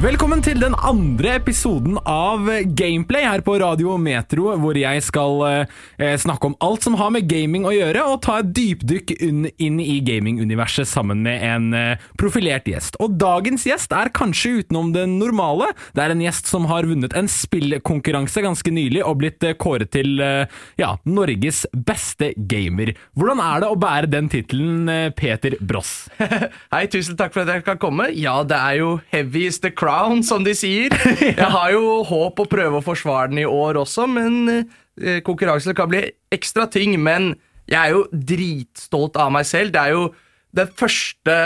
Velkommen til den andre episoden av Gameplay her på Radio Metro, hvor jeg skal eh, snakke om alt som har med gaming å gjøre, og ta et dypdykk inn, i gaminguniverset sammen med en eh, profilert gjest. Og dagens gjest er kanskje utenom det normale. Det er en gjest som har vunnet en spillkonkurranse ganske nylig og blitt eh, kåret til eh, ja, Norges beste gamer. Hvordan er det å bære den tittelen, eh, Peter Bross? Hei, tusen takk for at jeg kan komme. Ja, det er jo heavy is the crown, som de sier. Jeg har jo håp å prøve å forsvare den i år også, men eh, konkurransen kan bli ekstra ting. Men jeg er jo dritstolt av meg selv. Det er jo den første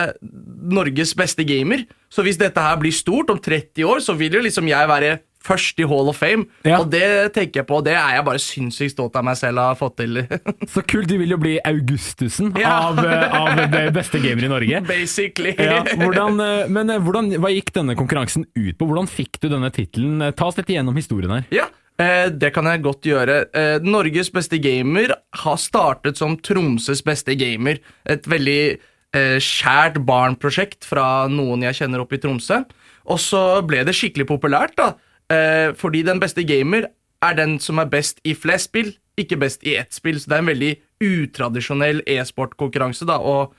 Norges beste gamer. Så hvis dette her blir stort om 30 år, så vil jo liksom jeg være først i Hall of Fame. Ja. Og det tenker jeg på, det er jeg bare sinnssykt stolt av meg selv å ha fått til. Så kult, du vil jo bli Augustusen Ja. av, eh, av det beste gamer i Norge. Basically. Ja, hvordan, eh, men eh, hvordan, hva gikk denne konkurransen ut på? Hvordan fikk du denne tittelen? Ta oss litt igjennom historien her. Ja, eh, det kan jeg godt gjøre. Eh, Norges beste gamer har startet som Tromsøs beste gamer. Et veldig eh, kjært barnprosjekt fra noen jeg kjenner oppe i Tromsø. Og så ble det skikkelig populært, da. Eh, fordi den beste gamer er den som er best i flest spill, ikke best i ett spill. Så det er en veldig utradisjonell e-sportkonkurranse, da. Og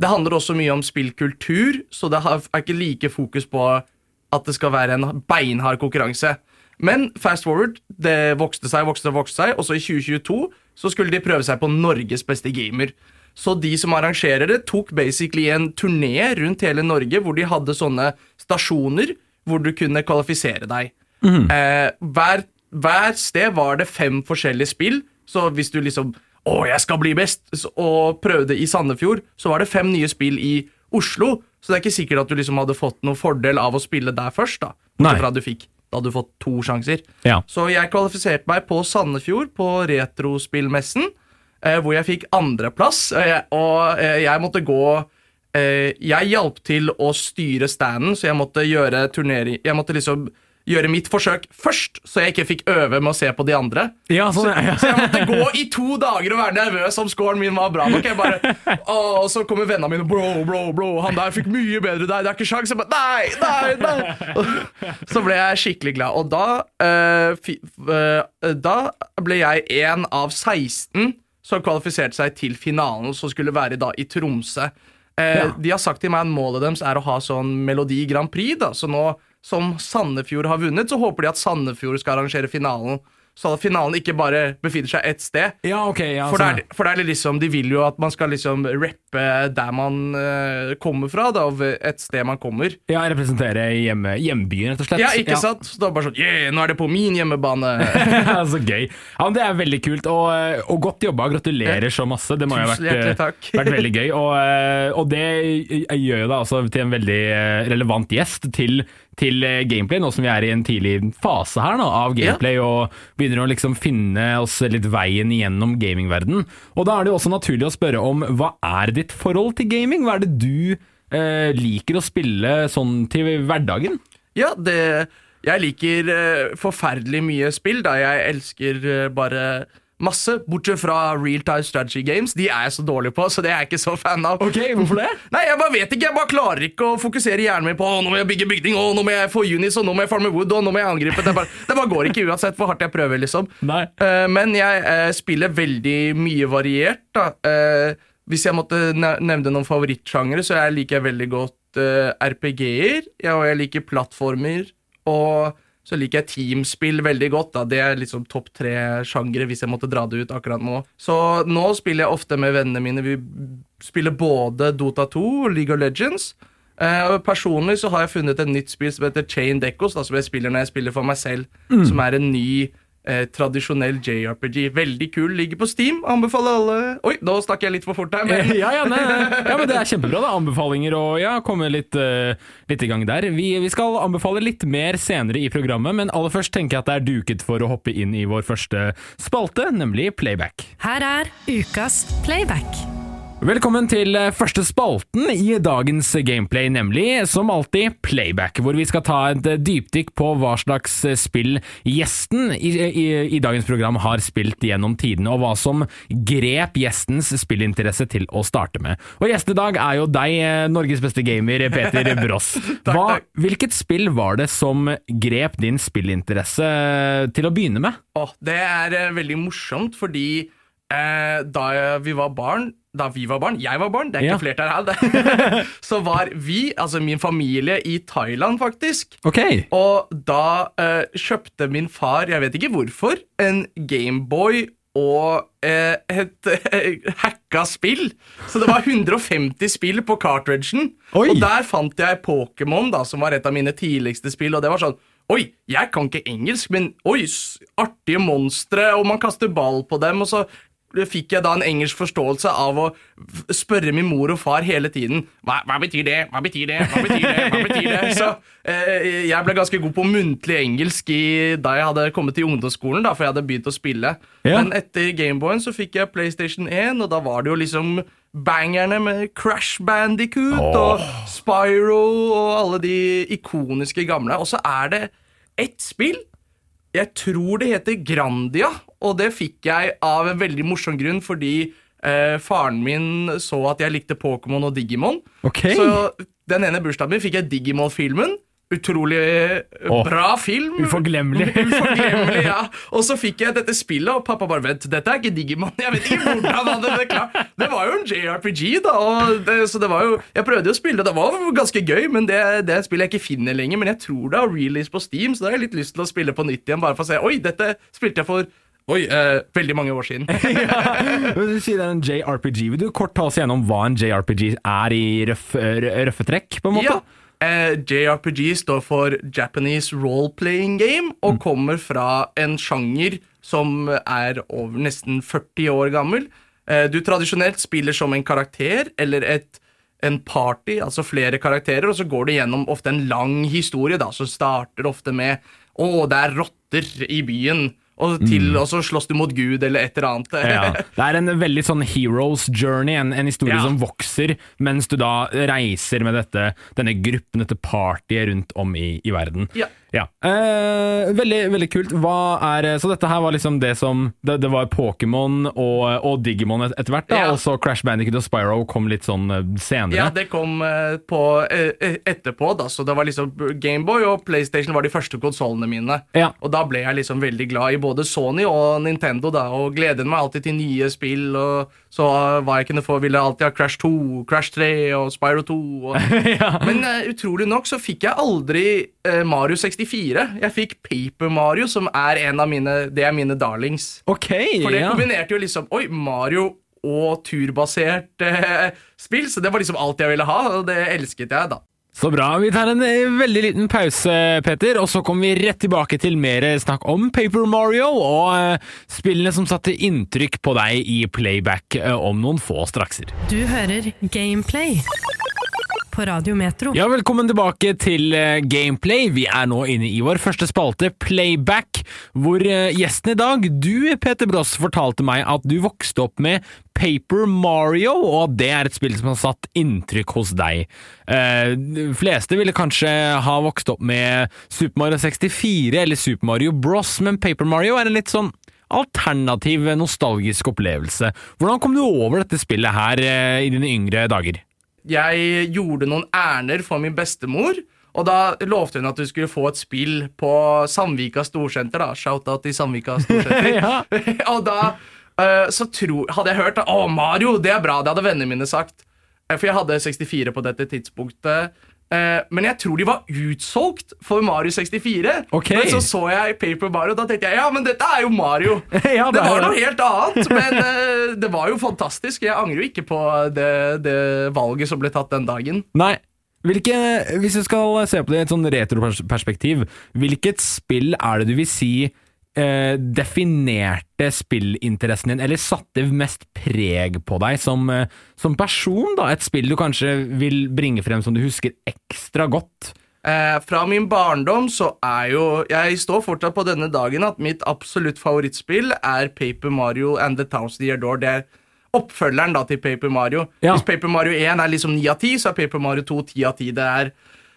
det handler også mye om spillkultur, så det er ikke like fokus på at det skal være en beinhard konkurranse. Men fast forward, det vokste seg, vokste vokste seg, og så i 2022 så skulle de prøve seg på Norges beste gamer. Så de som arrangerer det, tok basically en turné rundt hele Norge hvor de hadde sånne stasjoner hvor du kunne kvalifisere deg. Eh, hver, hver sted var det fem forskjellige spill, så hvis du liksom Å, jeg skal bli best! Og prøvde i Sandefjord, så var det fem nye spill i Oslo. Så det er ikke sikkert at du liksom hadde fått noen fordel av å spille der først. da. Bortsett fra du fikk Da hadde du fått to sjanser. Ja. Så jeg kvalifiserte meg på Sandefjord, på Retrospillmessen, eh, hvor jeg fikk andreplass. Eh, og jeg måtte gå eh, Jeg hjalp til å styre standen, så jeg måtte gjøre turnering Jeg måtte liksom gjøre mitt forsøk først, så jeg ikke fikk øve med å se på de andre. Ja, sånn, ja. Så jeg måtte gå i to dager og være nervøs om scoren min var bra nok. Jeg bare, og så kommer vennene mine Bro, bro, bro, han der fikk mye bedre deg. Det er ikke sjans. Jeg bare, nei, nei, nei. Så ble jeg skikkelig glad. Og da, øh, eh, da ble jeg en av 16 som kvalifiserte seg til finalen, som skulle være da i Tromsø. Eh, Ja. De har sagt til meg at målet deres er å ha sånn Melodi Grand Prix. da, Så nå som Sandefjord har vunnet, så håper de at Sandefjord skal arrangere finalen. Så at finalen ikke bare befinner seg ett sted. Ja, ok. Ja, For, sånn, det er, for det er liksom, De vil jo at man skal liksom rappe der man uh, kommer fra, da, et sted man kommer. ja, representere hjemme, hjembyen, rett og slett. Ja, ikke sant? Så da bare sånn Yeah, nå er det på min hjemmebane! Så gøy. Ja, men Det er veldig kult, og, eh, og godt jobba. Gratulerer så masse. Det må jo ha vært, eh, vært veldig gøy. Og, og det gjør jo deg altså til en veldig relevant gjest til, til eh, gameplay, nå som vi er i en tidlig fase her nå, av gameplay og begynner å liksom finne oss litt veien gjennom gamingverden. Og da er det jo også naturlig å spørre om hva er ditt forhold til gaming? Hva er det du eh, liker å spille sånn til hverdagen? Ja, det Jeg liker eh, forferdelig mye spill, da jeg elsker eh, bare masse. Bortsett fra real time strategy games. De er jeg så dårlig på, så det er jeg ikke så fan av. Ok, hvorfor det? Nei, jeg bare vet ikke. Jeg bare klarer ikke å fokusere hjernen min på «Å, nå må jeg bygge bygning, å, nå må jeg få unis, og nå må jeg farme wood, og nå må jeg angripe. Det bare, det bare går ikke uansett hvor hardt jeg prøver, liksom. Nei. Uh, men jeg uh, spiller veldig mye variert, da. Uh, hvis jeg måtte nevne noen favorittsjangere, så jeg liker jeg veldig godt uh, RPG-er, ja, og jeg liker plattformer, og så liker jeg teamspill veldig godt. da. Det er liksom topp tre sjangre hvis jeg måtte dra det ut akkurat nå. Så nå spiller jeg ofte med vennene mine. Vi spiller både Dota 2 og League of Legends. Eh, Personlig så har jeg funnet et nytt spill som heter Chain Decos, da, som jeg spiller når jeg spiller for meg selv. Som er en ny eh, tradisjonell JRPG. Veldig kul. Ligger på Steam. Anbefaler alle Oi, nå snakker jeg litt for fort her, men ja, ja, nei, nei. ja, men Det er kjempebra. da, Anbefalinger og ja, komme litt, uh, litt i gang der. Vi, vi skal anbefale litt mer senere i programmet, men aller først tenker jeg at det er duket for å hoppe inn i vår første spalte, nemlig Playback. Her er ukas playback. Velkommen til eh, første spalten i dagens gameplay, nemlig som alltid playback, hvor vi skal ta et eh, dypdykk på hva slags eh, spill gjesten i, i, i dagens program har spilt gjennom tidene, og hva som grep gjestens spillinteresse til å starte med. Og gjest i dag er jo deg, Norges beste gamer, Peter Bross. Hva, hvilket spill var det som grep din spillinteresse til å begynne med? Åh, det er veldig morsomt, fordi eh, da vi var barn Da vi var barn, jeg var barn, det er ikke Ja. flertall her, så var vi, altså min familie, i Thailand, faktisk. Ok. Og da uh, kjøpte min far, jeg vet ikke hvorfor, en Gameboy og uh, et uh, hacka spill. Så det var 150 spill på cartridgen. Oi. Og der fant jeg Pokémon, da, som var et av mine tidligste spill. Og det var sånn Oi, jeg kan ikke engelsk, men oi, artige monstre, og man kaster ball på dem, og så fikk jeg da en engelsk forståelse av å spørre min mor og far hele tiden. Hva, hva betyr det? Hva betyr det? Hva betyr det? Hva betyr det? Så eh, jeg ble ganske god på muntlig engelsk i, da jeg hadde kommet til ungdomsskolen, da, for jeg hadde begynt å spille. Ja. Men etter Gameboyen så fikk jeg PlayStation 1, og da var det jo liksom bangerne med Crash Bandicoot og Spyro og alle de ikoniske gamle. Og så er det ett spill jeg tror det heter Grandia, og det fikk jeg av en veldig morsom grunn fordi eh, faren min så at jeg likte Pokémon og Digimon. Okay. Så den ene bursdagen min fikk jeg Digimon-filmen. Utrolig oh, bra film. uforglemmelig. Uforglemmelig, ja. Og så fikk jeg dette spillet, og pappa bare Vent, dette er ikke Digimon. Jeg vet ikke hvordan han hadde det klart. Det var jo en JRPG, da. Og det, så det var jo Jeg prøvde jo å spille, det var ganske gøy, men det, det spillet jeg ikke finner lenger. Men jeg tror det har release på Steam, så da har jeg litt lyst til å spille på nytt igjen, bare for å se Oi, dette spilte jeg for Oi, eh, veldig mange år siden. Du sier det er en JRPG. Vil du kort ta oss gjennom hva en JRPG er i røff, røffe trekk, på en måte? Ja. Eh, JRPG står for Japanese Role Playing Game, og kommer fra en sjanger som er over nesten 40 år gammel. Eh, du tradisjonelt spiller som en karakter eller et, en party, altså flere karakterer, og så går du gjennom ofte en lang historie, da, som starter ofte med Å, det er rotter i byen. Og, til, og så slåss du mot Gud eller et eller annet. Ja. Det er en veldig sånn hero's journey, en, en historie Ja. som vokser, mens du da reiser med dette, denne gruppen, dette partyet rundt om i, i verden. Ja. Eh, veldig, veldig kult. Hva er, så dette her var liksom det som Det, det var Pokémon og, og Digimon et- etter hvert, da, Ja. og så Crash Bandicoot og Spyro kom litt sånn eh, senere. Ja, det kom eh, på, eh, etterpå, da. Så det var liksom Gameboy og PlayStation var de første konsollene mine. Ja. Og da ble jeg liksom veldig glad i både Sony og Nintendo, da, og gledet meg alltid til nye spill. Og så hva jeg kunne få, ville alltid ha Crash 2, Crash 3 og Spyro 2. Og... Men eh, utrolig nok så fikk jeg aldri eh, Mario 64. Jeg fikk Paper Mario, som er en av mine Det er mine darlings. Okay, For det ja. kombinerte jo liksom Oi, Mario og turbasert eh, spill, så det var liksom alt jeg ville ha, og det elsket jeg, da. Så bra. Vi tar en eh, veldig liten pause, Peter, og så kommer vi rett tilbake til mer snakk om Paper Mario og eh, spillene som satte inntrykk på deg i playback eh, om noen få strakser. Du hører Gameplay på Radio Metro. Ja, velkommen tilbake til eh, Gameplay. Vi er nå inne i vår første spalte, Playback, hvor eh, gjesten i dag, du Peter Bross, fortalte meg at du vokste opp med Paper Mario, og at det er et spill som har satt inntrykk hos deg. Eh, de fleste ville kanskje ha vokst opp med Super Mario 64 eller Super Mario Bros, men Paper Mario er en litt sånn alternativ, nostalgisk opplevelse. Hvordan kom du over dette spillet her i dine yngre dager? Jeg gjorde noen ærender for min bestemor, og da lovte hun at du skulle få et spill på Sandvika Storsenter. da, Shout-out til Sandvika Storsenter. Og da uh, så tro, hadde jeg hørt Å, Mario, det er bra! Det hadde vennene mine sagt. Eh, For jeg hadde 64 på dette tidspunktet. Eh, men jeg tror de var utsolgt for Mario 64. Okay. Men så så jeg Paper Mario, og da tenkte jeg ja, men dette er jo Mario. Ja, det det var noe helt annet, men uh, det var jo fantastisk. Jeg angrer jo ikke på det, det valget som ble tatt den dagen. Nei. Hvilke, hvis du skal se på det i et sånn retroperspektiv, hvilket spill er det du vil si eh, definerte spillinteressen din, eller satte mest preg på deg som, eh, som person? da? Et spill du kanskje vil bringe frem som du husker ekstra godt? Eh, fra min barndom så er jo Jeg står fortsatt på denne dagen at mitt absolutt favorittspill er Paper Mario and the Thousand Year Door. Det er, oppfølgeren da til Paper Mario. Ja. Hvis Paper Mario 1 er liksom 9 av 10, så er Paper Mario 2 10 av 10. Det er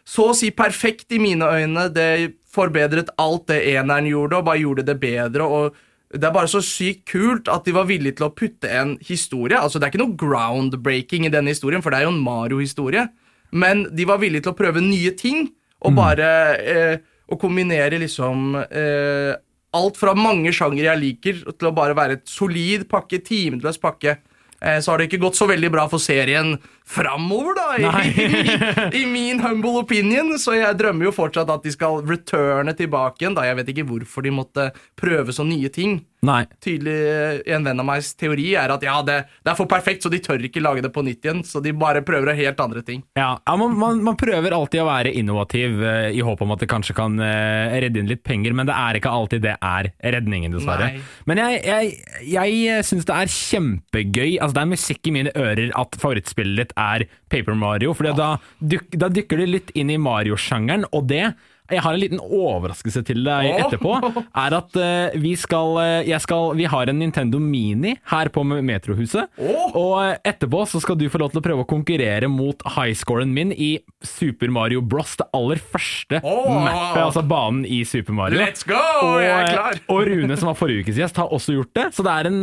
så å si perfekt i mine øyne. Det forbedret alt det eneren gjorde, og bare gjorde det bedre. og det er bare så sykt kult at de var villige til å putte en historie Altså Det er ikke noe groundbreaking i denne historien, for det er jo en Mario-historie. Men de var villige til å prøve nye ting, og bare eh, Å kombinere liksom eh, alt fra mange sjangere jeg liker, til å bare være et solid pakke, timeløs pakke. Eh, så har det ikke gått så veldig bra for serien framover, da, i, i, min humble opinion. Så jeg drømmer jo fortsatt at de skal returne tilbake igjen. da Jeg vet ikke hvorfor de måtte prøve så nye ting. Nei. Tydelig eh, En venn av megs teori er at ja, det, det er for perfekt, så de tør ikke lage det på nytt igjen. Så de bare prøver helt andre ting. Ja, ja man, man, man prøver alltid å være innovativ eh, i håp om at det kanskje kan eh, redde inn litt penger, men det er ikke alltid det er redningen, dessverre. Nei. Men jeg, jeg, jeg syns det er kjempegøy. Altså, det er musikk i mine ører at favorittspillet ditt er Paper Mario, for da, dyk, da dykker du litt inn i Mario-sjangeren, og det jeg har en liten overraskelse til deg etterpå. Er at uh, vi skal, eh, skal Vi har en Nintendo Mini her på Metrohuset. Oh. Og eh, etterpå så skal du få lov til å prøve å konkurrere mot highscoren min i Super Mario Bros. Det aller første oh. mappet, altså banen i Super Mario. Let's go! Og, jeg er klar. og Rune, som var forrige ukes gjest, har også gjort det. Så det er en,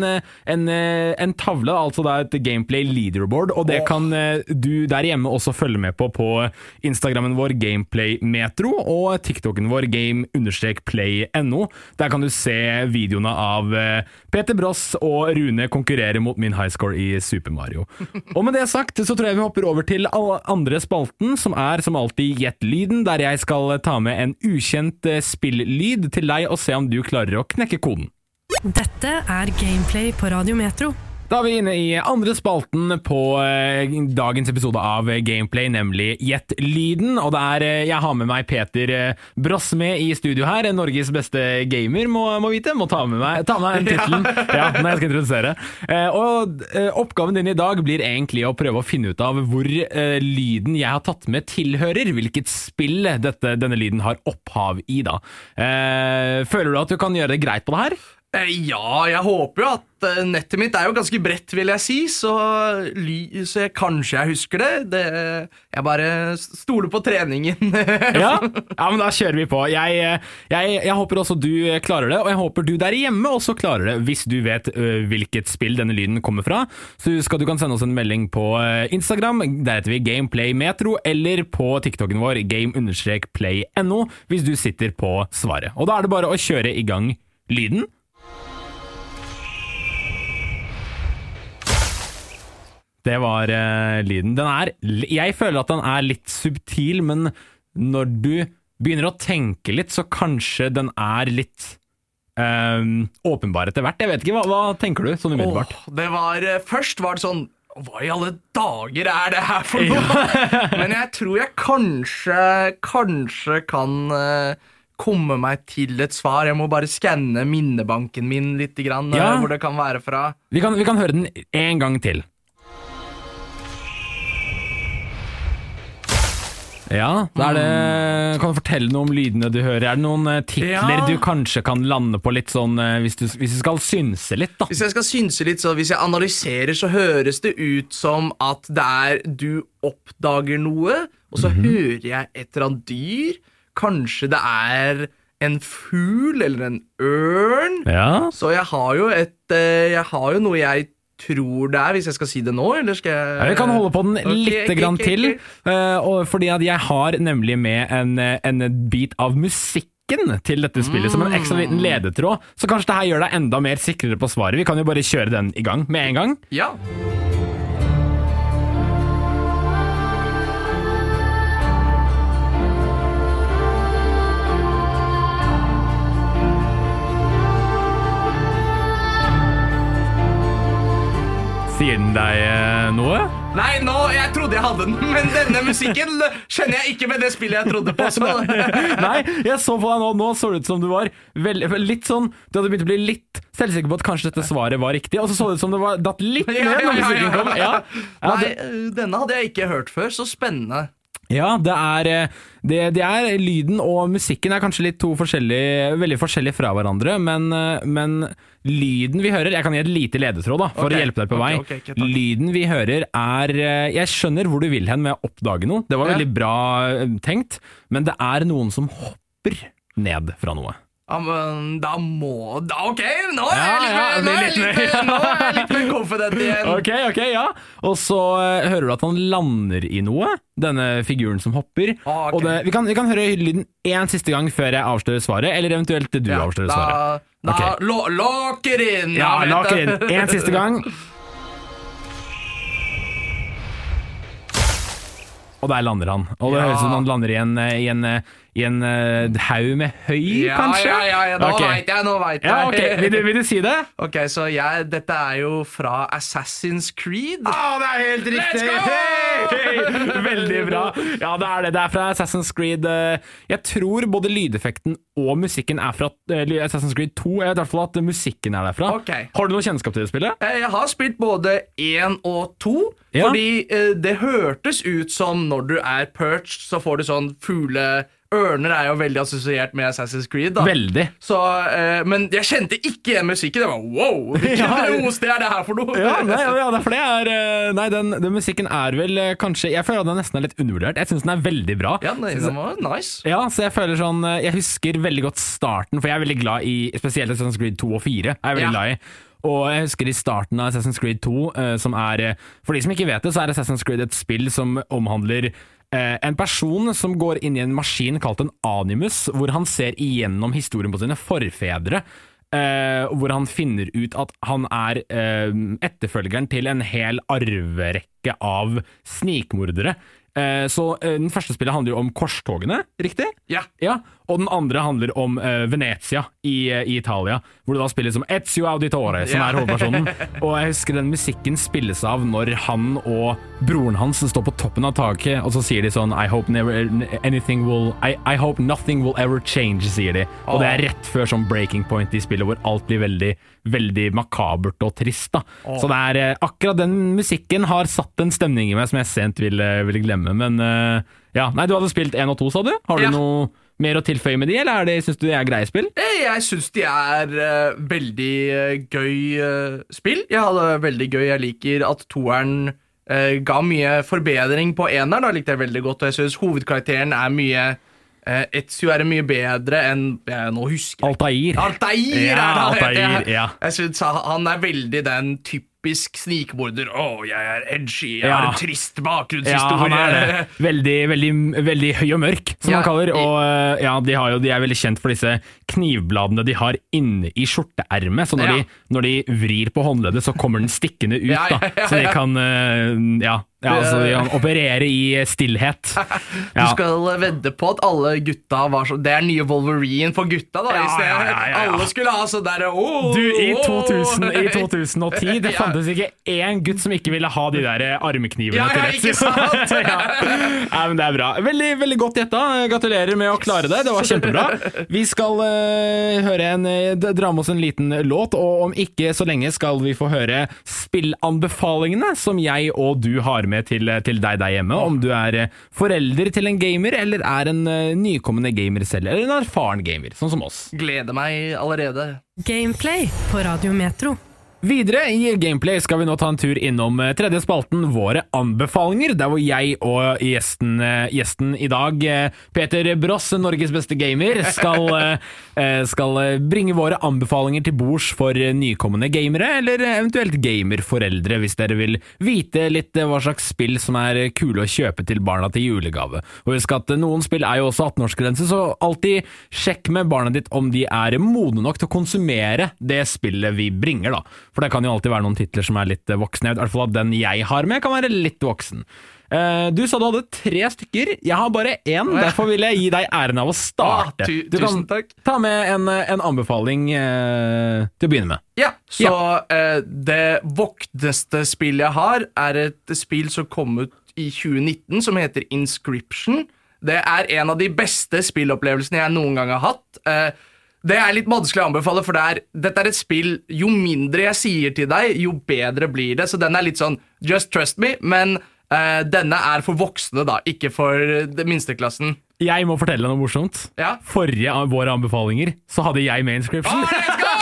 en, en tavle, altså det er et gameplay leaderboard, og det oh. kan du der hjemme også følge med på på Instagrammen vår Gameplaymetro og TikToken vår game-play.no. Der kan du se videoene av eh, Peter Bross og Rune konkurrere mot min highscore i Super Mario. Og med det sagt så tror jeg vi hopper over til alle andre spalten, som er som alltid Gjett lyden, der jeg skal ta med en ukjent spillyd spilllyd til deg og se om du klarer å knekke koden. Dette er Gameplay på Radio Metro. Da er vi inne i andre spalten på eh, dagens episode av eh, Gameplay, nemlig Gjett lyden. Og det er, eh, jeg har med meg Peter Brosme i studio her. Norges beste gamer, må, må vite. Må ta med meg, ta med tittelen ja, når jeg skal introdusere. Eh, og eh, Oppgaven din i dag blir egentlig å prøve å finne ut av hvor eh, lyden jeg har tatt med, tilhører. Hvilket spill dette, denne lyden har opphav i. da. Eh, føler du at du kan gjøre det greit på det her? Eh, Ja, jeg håper jo at eh, nettet mitt er jo ganske bredt, vil jeg si, så, så jeg, kanskje jeg husker det. det. Jeg bare stoler på treningen. Ja, ja, men da kjører vi på. Jeg, jeg, jeg håper også du klarer det, og jeg håper du der hjemme også klarer det, hvis du vet hvilket spill denne lyden kommer fra. Så skal du kan sende oss en melding på Instagram, der heter vi GameplayMetro, eller på TikToken vår game-play.no, hvis du sitter på svaret. Og da er det bare å kjøre i gang lyden. Det var uh, lyden. Den er Jeg føler at den er litt subtil, men når du begynner å tenke litt, så kanskje den er litt eh, åpenbar etter hvert. Jeg vet ikke, hva, hva tenker du sånn umiddelbart? Oh, det var, eh, først var det sånn Hva i alle dager er det her for noe? Men jeg tror jeg kanskje, kanskje kan eh, komme meg til et svar. Jeg må bare skanne minnebanken min litt, grann, Ja. hvor det kan være fra. Vi kan, vi kan høre den en gang til. Ja, da er det Kan du fortelle noe om lydene du hører? Er det noen eh, titler Ja. du kanskje kan lande på litt sånn eh, hvis du, hvis du skal synse litt, da? Hvis jeg skal synse litt, så hvis jeg analyserer, så høres det ut som at det er du oppdager noe, og så hører jeg et eller annet dyr. Kanskje det er en fugl eller en ørn. Ja, Så jeg har jo et eh, Jeg har jo noe jeg tror det er, hvis jeg skal si det nå, eller skal jeg Ja, Vi kan holde på den litt okay, grann okay, til, ok. eh, fordi at jeg har nemlig med en, eh, en bit av musikken til dette spillet som en ekstra liten ledetråd, så kanskje det her gjør deg enda mer sikrere på svaret. Vi kan jo bare kjøre den i gang med en gang. Ja. Sier den deg eh, noe? Nei, nå, jeg trodde jeg hadde den, men denne musikken kjenner jeg ikke med det spillet jeg trodde på. Så. Nei, jeg så på deg nå, nå så det ut som du var vel- litt sånn Du hadde begynt å bli litt selvsikker på at kanskje dette svaret var riktig, og så så det ut som det var datt litt ned når musikken kom. Ja, Nei, eh, denne hadde jeg ikke hørt før. Så spennende. Ja, det er, eh, det, det er Lyden og musikken er kanskje litt to forskjellige, veldig forskjellige fra hverandre, men, eh, men lyden vi hører Jeg kan gi et lite ledetråd da, for okay. å hjelpe deg på vei. Okay, okay, lyden vi hører er eh, Jeg skjønner hvor du vil hen med å oppdage noe. Det var veldig bra tenkt, men det er noen som hopper ned fra noe. Ja, men da må da, Ok, nå er jeg litt mer, nå er jeg litt litt mer, mer- nå er jeg litt mer confident igjen. Ok, ok, ja. Og så eh, hører du at han lander i noe, denne figuren som hopper. Ah, ok. Og det, vi, kan, vi kan høre lyden én siste gang før jeg avslører svaret, eller eventuelt du Ja, avslører svaret. da, da Ok. lo, Locker inn! Ja, vet laker inn. Én siste gang. Og der lander han. Og det Ja. høres ut som han lander i en, eh, i en, eh, i en uh, haug med høy, Ja, kanskje? ja, ja, ja, nå okay. veit jeg, nå vet jeg. Ja, ok. Vil du, vil du si det? Ok, så jeg, dette er jo fra Assassin's Creed. Å, det er helt riktig! Let's go! Hey! Veldig bra. Ja, det er det. Det er fra Assassin's Creed. eh, Jeg tror både lydeffekten og musikken er fra eh, Assassin's Creed 2. Jeg vet i hvert fall at musikken er derfra. Ok. Har du noe kjennskap til det spillet? Jeg har spilt både én og to, Ja. fordi det hørtes ut som når du er perched, så får du sånn fugle Ørner er jo veldig assosiert med Assassin's Creed. da Veldig. Så, eh, Men jeg kjente ikke igjen musikken. Det var wow! Hvilken Ja. roste er det her for noe? Ja, nei, ja, det er for det er eh, Nei, den, den musikken er vel eh, kanskje Jeg føler at den nesten er litt undervurdert. Jeg syns den er veldig bra. Ja, den, den var nice. Ja, så jeg føler sånn eh, Jeg husker veldig godt starten, for jeg er veldig glad i spesielt Assassin's Creed 2 og 4. Jeg Er veldig Ja. glad i og jeg husker i starten av Assassin's Creed 2, eh, som er For de som ikke vet det, så er Assassin's Creed et spill som omhandler en person som går inn i en maskin kalt en animus, hvor han ser igjennom historien på sine forfedre. eh, hvor han finner ut at han er eh, etterfølgeren til en hel arverekke av snikmordere. Eh, så eh, Den første spillet handler jo om korstogene, riktig? Ja. Ja, og den andre handler om eh, Venezia i, i Italia, hvor det da spiller som Ezio Auditore, som Ja. er hovedpersonen. Og jeg husker den musikken spilles av når han og broren hans står på toppen av taket, og så sier de sånn I hope, never, anything will, I, I hope nothing will ever change, sier de. Og det er rett før sånn breaking point i spillet, hvor alt blir veldig, veldig makabert og trist. da. Så det er eh, akkurat den musikken har satt en stemning i meg som jeg sent vil, ville glemme. Men eh, ja, nei, du hadde spilt én og to, sa du? Har du Ja. noe mer å tilføye med de, eller er det, syns du det er greie spill? Eh, Jeg syns de er uh, veldig uh, gøy uh, spill. Jeg hadde det veldig gøy. Jeg liker at toeren ga mye forbedring på eneren. Da likte jeg veldig godt, og jeg syns hovedkarakteren er mye uh, Etzio er mye bedre enn jeg nå husker Altair. Altair! Ja, er det. Altair, Jeg- ja. Jeg synes han er veldig den typisk snikmorder. Å, jeg er edgy, jeg Ja. har en trist Ja, bakgrunnshistorie. han er. Veldig, veldig, veldig høy og mørk, som Ja, han kaller. Og eh, ja, de, har jo, de er veldig kjent for disse knivbladene de har inne i skjorteermet. Så når, Ja. de, når de vrir på håndleddet, så kommer den stikkende ut. Ja, ja, da. Så de kan eh, ja, ja, altså, de kan operere i stillhet. Du skal vedde på at alle gutta var sånn Det er nye Wolverine for gutta, da. Ja, ja, ja, ja, ja. Alle skulle ha sånn derre oh, Du, i, oh. 2000, I 2010 det Ja. Fantes ikke én gutt som ikke ville ha de der armknivene Ja, ja, til rett. Ja. Nei, men det er bra. Veldig, veldig godt gjetta. Gratulerer med å klare det. Det var kjempebra. Vi skal uh, høre en, eh, dra med oss en liten låt, og om ikke så lenge skal vi få høre spillanbefalingene som jeg og du har med til, til deg der hjemme. Om du er eh, forelder til en gamer, eller er en uh, nykommende gamer selv, eller en erfaren gamer, sånn som oss. Gleder meg allerede. Gameplay på Radio Metro. Videre i Gameplay skal vi nå ta en tur innom eh, tredje spalten, våre anbefalinger, der hvor jeg og gjesten, eh, gjesten i dag, eh, Peter Bross, Norges beste gamer, skal, skal bringe våre anbefalinger til bords for nykommende gamere, eller eventuelt gamerforeldre, hvis dere vil vite litt hva slags spill som er kule å kjøpe til barna til julegave. Og husk at noen spill er jo også 18-årsgrense, så alltid sjekk med barnet ditt om de er modne nok til å konsumere det spillet vi bringer, da. For det kan jo alltid være noen titler som er litt eh, voksne. I hvert fall at den jeg har med, kan være litt voksen. Eh, Du sa du hadde tre stykker. Jeg har bare én. Derfor vil jeg gi deg æren av å starte. Ah, Du kan ta med en, eh, en anbefaling eh, til å begynne med. Ja, så eh, det vokteste spillet jeg har, er et spill som kom ut i 2019, som heter Inscription. Det er en av de beste spillopplevelsene jeg noen gang har hatt. Eh, det er litt vanskelig å anbefale, for det er, dette er et spill Jo mindre jeg sier til deg, jo bedre blir det. Så den er litt sånn just trust me. Men Eh, denne er for voksne, da, ikke for det minsteklassen. Jeg må fortelle deg noe morsomt. Ja. Forrige av våre anbefalinger så hadde jeg med inscription. let's go!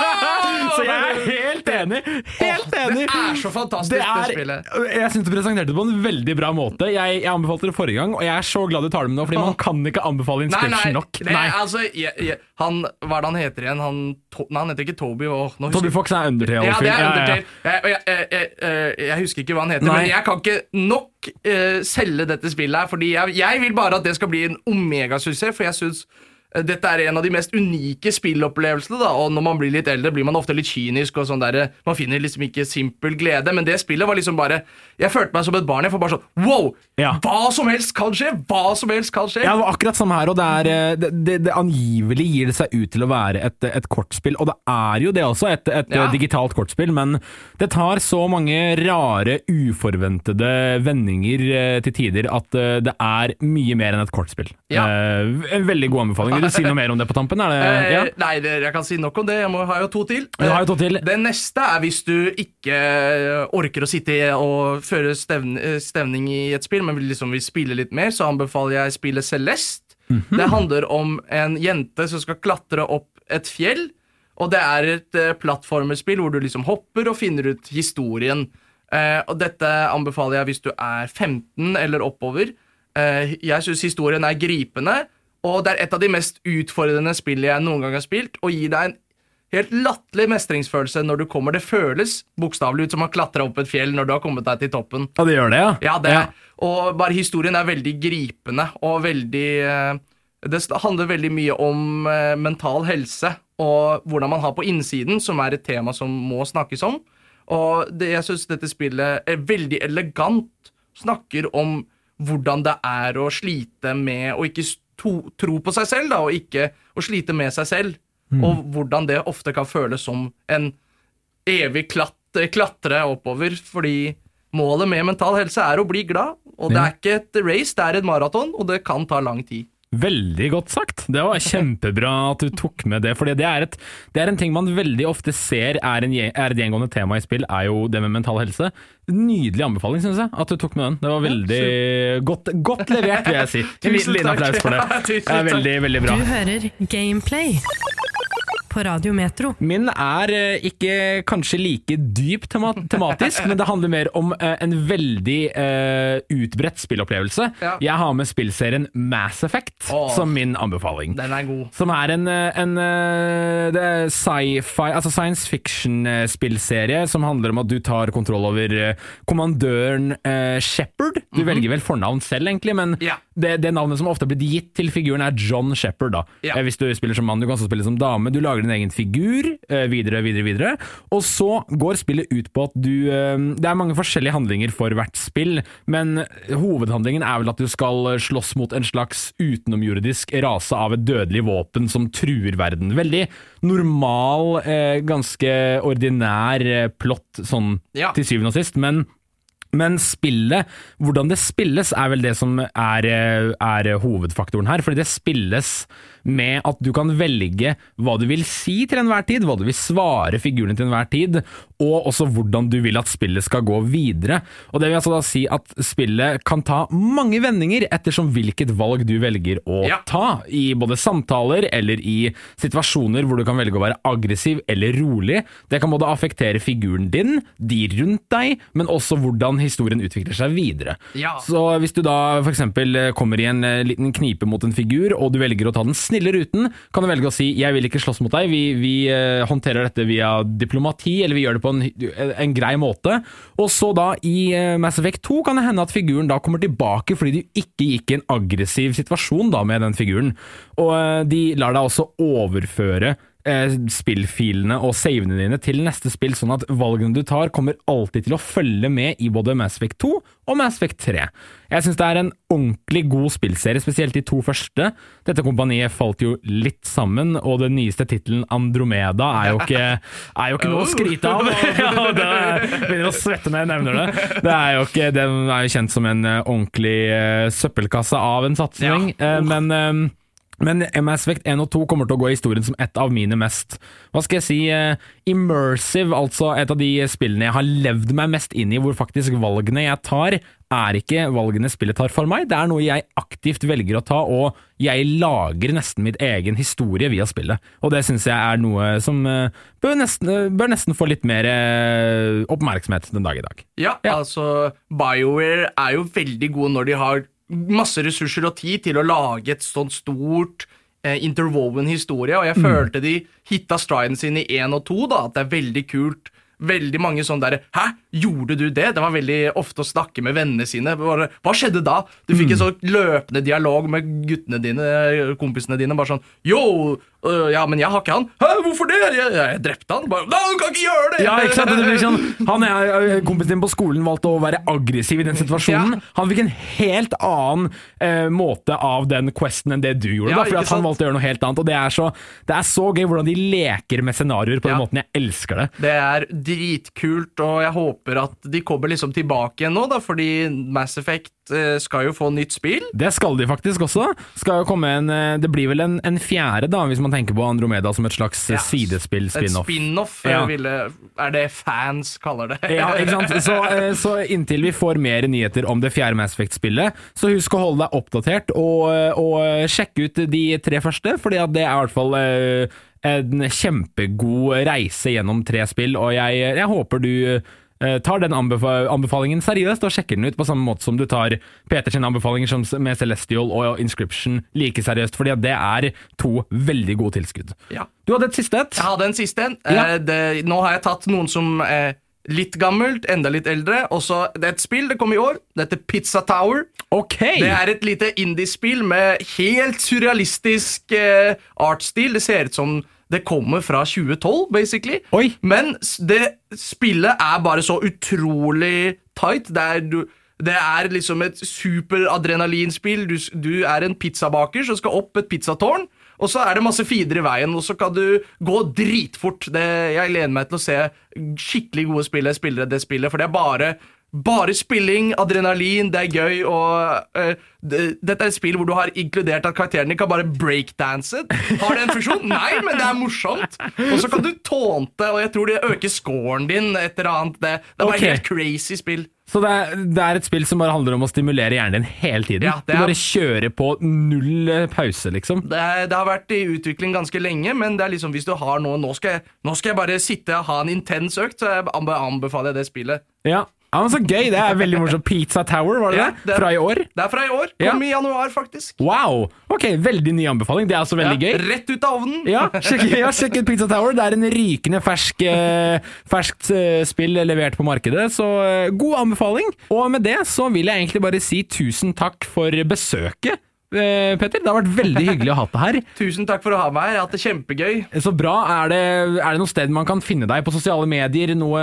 så jeg er helt enig! Helt enig! Det er så fantastisk, Det det, er, spillet. jeg syns du presenterte det på en veldig bra måte. Jeg, jeg anbefalte det forrige gang, og jeg er så glad du tar det med nå, fordi man kan ikke anbefale Nei, inscription nei, nok. Nei, nei, altså jeg, jeg, han, Hva er det han heter igjen? Han, to, nei, han heter ikke Toby. Og, nå Toby Fox er Undertale. Ja, det er Ja, ja, ja. Jeg, jeg, husker ikke hva han heter, Nei. men jeg kan ikke nok eh, selge dette spillet her. Fordi jeg, jeg vil bare at det skal bli en omegasuksess, for jeg syns eh, dette er en av de mest unike spillopplevelsene. da Og når man blir litt eldre, blir man ofte litt kynisk. og sånn der, Man finner liksom ikke simpel glede. Men det spillet var liksom bare Jeg følte meg som et barn. Jeg får bare sånn Wow! Ja. Hva som helst kan skje! Hva som helst kan skje! Ja, det var akkurat samme her, og det, er, eh, det, det, det angivelig gir det seg ut til å være et, et kortspill, og det er jo det også, et, et Ja. eh, digitalt kortspill, men det tar så mange rare, uforventede vendinger eh, til tider at det er mye mer enn et kortspill. Ja. Eh, en veldig god anbefaling. Vil du si noe mer om det på tampen? Det, ja? Nei, jeg kan si nok om det. Jeg må, har jo to til. Har jo to til. Det neste er hvis du ikke orker å sitte og føre stevn, eh, stevning i et spill, men liksom vil spille litt mer, så anbefaler jeg spillet Celeste. Mhm. Det handler om en jente som skal klatre opp et fjell. Og det er et uh, plattformerspill hvor du liksom hopper og finner ut historien. Uh, og dette anbefaler jeg hvis du er 15 eller oppover. Uh, jeg syns historien er gripende, og det er et av de mest utfordrende spillene jeg noen gang har spilt, og gir deg en helt latterlig mestringsfølelse når du kommer. Det føles bokstavelig ut som å klatre opp et fjell når du har kommet deg til toppen. Ja, det gjør det, ja. Ja, det, Og bare historien er veldig gripende og veldig eh, Det handler veldig mye om eh, mental helse og hvordan man har på innsiden, som er et tema som må snakkes om. Og det, jeg syns dette spillet er veldig elegant. Snakker om hvordan det er å slite med å ikke to, tro på seg selv, da, og ikke å slite med seg selv. Og hvordan det ofte kan føles som en evig klatt, klatre oppover, fordi målet med mental helse er å bli glad. Og det er ikke et race, det er et maraton, og det kan ta lang tid. Veldig godt sagt. Det var kjempebra at du tok med det. For det er, et, det er en ting man veldig ofte ser er, en, er et gjengående tema i spill, er jo det med mental helse. Nydelig anbefaling, syns jeg, at du tok med den. Det var veldig godt, godt levert, vil jeg si. En liten, Tusen takk. applaus for det. Det er veldig, veldig bra. Du hører Gameplay på Radio Metro. Min er eh, ikke kanskje like dyp tema tematisk, men det handler mer om eh, en veldig uh, utbredt spillopplevelse. Ja. Jeg har med spillserien Mass Effect Åh. som min anbefaling. Den er god. Som er en, en sci-fi, altså science fiction-spillserie som handler om at du tar kontroll over kommandøren uh, Shepherd. Du velger vel fornavn selv, egentlig, men. Ja. det, det navnet som ofte har blitt gitt til figuren, er John Shepherd. Da. Ja. Hvis du spiller som mann, du kan også spille som dame. Du lager din egen figur, eh, videre, videre, videre. Og så går spillet ut på at du eh, Det er mange forskjellige handlinger for hvert spill, men hovedhandlingen er vel at du skal slåss mot en slags utenomjordisk rase av et dødelig våpen som truer verden. Veldig normal, eh, ganske ordinær plott sånn Ja. til syvende og sist, men men spillet, hvordan det spilles, er vel det som er, er hovedfaktoren her. Fordi det spilles med at du kan velge hva du vil si til enhver tid, hva du vil svare figurene til enhver tid, og også hvordan du vil at spillet skal gå videre. Og det vil altså da si at spillet kan ta mange vendinger ettersom hvilket valg du velger å Ja. ta, i både samtaler eller i situasjoner hvor du kan velge å være aggressiv eller rolig. Det kan både affektere figuren din, de rundt deg, men også hvordan historien utvikler seg videre. Ja. Så hvis du da f.eks. kommer i en eh, liten knipe mot en figur, og du velger å ta den snille ruten, kan du velge å si 'jeg vil ikke slåss mot deg', vi, vi eh, håndterer dette via diplomati, eller vi gjør det på en, en grei måte. Og så da i eh, Mass Effect 2 kan det hende at figuren da kommer tilbake fordi du ikke gikk i en aggressiv situasjon da med den figuren. Og eh, de lar deg også overføre eh, spillfilene og savene dine til neste spill, sånn at valgene du tar kommer alltid til å følge med i både Mass Effect 2 og Mass Effect 3. Jeg syns det er en ordentlig god spillserie, spesielt de to første. Dette kompaniet falt jo litt sammen, og den nyeste tittelen Andromeda er jo ikke, er jo ikke noe å skryte av. ja, det begynner å svette når jeg nevner det. det er jo ikke, den er jo kjent som en eh, ordentlig uh, søppelkasse av en satsing, Ja. uh, men eh, Men Mass Effect 1 og 2 kommer til å gå i historien som et av mine mest Hva skal jeg si eh, immersive, altså et av de spillene jeg har levd meg mest inn i, hvor faktisk valgene jeg tar, er ikke valgene spillet tar for meg. Det er noe jeg aktivt velger å ta, og jeg lager nesten mitt egen historie via spillet. Og det syns jeg er noe som eh, bør nesten, bør nesten få litt mer eh, oppmerksomhet den dag i dag. Ja, Ja. altså BioWare er jo veldig gode når de har masse ressurser og tid til å lage et sånt stort eh, interwoven historie, og jeg følte de hitta striden sin i én og to, da, at det er veldig kult. Veldig mange sånn derre 'hæ, gjorde du det?' Det var veldig ofte å snakke med vennene sine. Bare, Hva skjedde da? Du fikk en sånn løpende dialog med guttene dine, kompisene dine. Bare sånn 'yo, Uh, ja, men jeg har ikke han'. 'Hæ, hvorfor det?' 'Jeg, jeg drepte han'. Bare 'Nei, du kan ikke gjøre det!' Ja, ikke sant? Det blir sånn, han er, Kompisen din på skolen valgte å være aggressiv i den situasjonen. Ja. Han fikk en helt annen eh, måte av den questen enn det du gjorde. Ja, da, fordi han valgte å gjøre noe helt annet. Og det er så, det er så gøy hvordan de leker med scenarioer på den måten. Jeg elsker det. Det er dritkult, og jeg håper at de kommer liksom tilbake igjen nå, da, fordi Mass Effect eh, skal jo få nytt spill. Det skal de faktisk også. Skal jo komme en, eh, det blir vel en, en fjerde, da, hvis man tenker på Andromeda som et slags eh, Ja, sidespill, Et spin-off. spin-off eh, Ja. er det fans kaller det. Ja, ikke sant? Så, så inntil vi får mer nyheter om det fjerde Mass Effect-spillet, så husk å holde deg oppdatert og, og sjekke ut de tre første, fordi at det er i hvert fall en kjempegod reise gjennom tre spill, og jeg, jeg håper du eh, tar den anbefa anbefalingen seriøst og sjekker den ut på samme måte som du tar Peters anbefalinger som, med Celestial og Inscription like seriøst, fordi det er to veldig gode tilskudd. Ja. Du hadde et siste et. Jeg hadde en siste en. Ja. Eh, nå har jeg tatt noen som er litt gammelt, enda litt eldre. Også, det er et spill, det kom i år. Det heter Pizza Tower. Okay. Det er et lite indie-spill med helt surrealistisk eh, artsstil. Det ser ut som det kommer fra 2012, basically. Oi. Men det spillet er bare så utrolig tight. Det er, du, det er liksom et superadrenalinspill. Du, du er en pizzabaker som skal opp et pizzatårn. Og så er det masse feeder i veien, og så kan du gå dritfort. Det, jeg lener meg til å se skikkelig gode spillere spille det spillet, for det er bare bare spilling, adrenalin, det er gøy, og uh, det, dette er et spill hvor du har inkludert at karakterene kan bare breakdanse. Har det en funksjon? Nei, men det er morsomt. Og så kan du tånte, og jeg tror det øker scoren din, et eller annet. Det, det er bare okay. helt crazy spill. Så det er, det er et spill som bare handler om å stimulere hjernen din hele tiden? Ja, det Du er- bare kjører på null eh, pause, liksom? Det, er, det har vært i utvikling ganske lenge, men det er liksom hvis du har noe Nå skal jeg, nå skal jeg bare sitte og ha en intens økt, så jeg anbefaler jeg det spillet. Ja. Ja, men Så gøy! Det er veldig morsomt. Pizza Tower, var det Ja, det? Fra i år? Det er fra i år. Ja. I januar, faktisk. Wow! Ok, Veldig ny anbefaling. Det er altså veldig Ja, gøy. Rett ut av ovnen. Ja, sjekk, ja, sjekk ut Pizza Tower. Det er en rykende fersk, eh, ferskt eh, spill levert på markedet, så eh, god anbefaling. Og med det så vil jeg egentlig bare si tusen takk for besøket, Petter. Det har vært veldig hyggelig å ha deg her. Tusen takk for å ha meg her. Jeg har hatt det kjempegøy. Så bra. Er det, er det noe sted man kan finne deg på sosiale medier? Noe,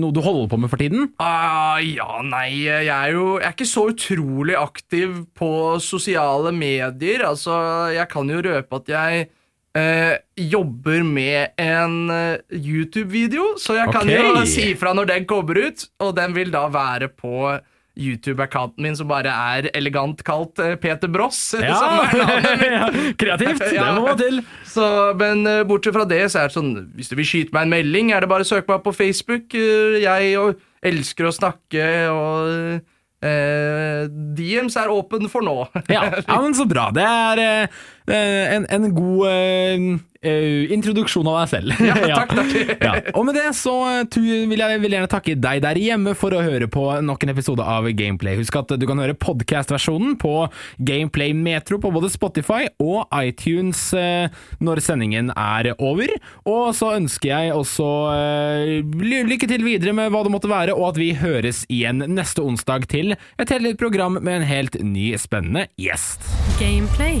noe du holder på med for tiden? Ah, ja, nei, jeg er jo Jeg er ikke så utrolig aktiv på sosiale medier. Altså, jeg kan jo røpe at jeg Uh, jobber med en uh, YouTube-video, så jeg kan jo si ifra når den kommer ut, og den vil da være på YouTube-accounten min, som bare er elegant kalt eh, Peter Bross. navnet ja, kreativt. Det må man til. Så, men eh, bortsett fra det, så er det sånn Hvis du vil skyte meg en melding, er det bare å søke meg på Facebook. Eh, jeg elsker å snakke, og eh, DMs er åpen for nå. Ja, ja, men så bra. Det er eh, en, en god uh, eh, introduksjon av deg selv. Ja, takk, takk. ja. Og med det så eh, vil jeg vil gjerne takke deg der hjemme for å høre på nok en episode av Gameplay. Husk at du kan høre podcast-versjonen på Gameplay Metro på både Spotify og iTunes eh, når sendingen er over. Og så ønsker jeg også eh, lykke til videre med hva det måtte være, og at vi høres igjen neste onsdag til et helt nytt program med en helt ny, spennende gjest. Gameplay.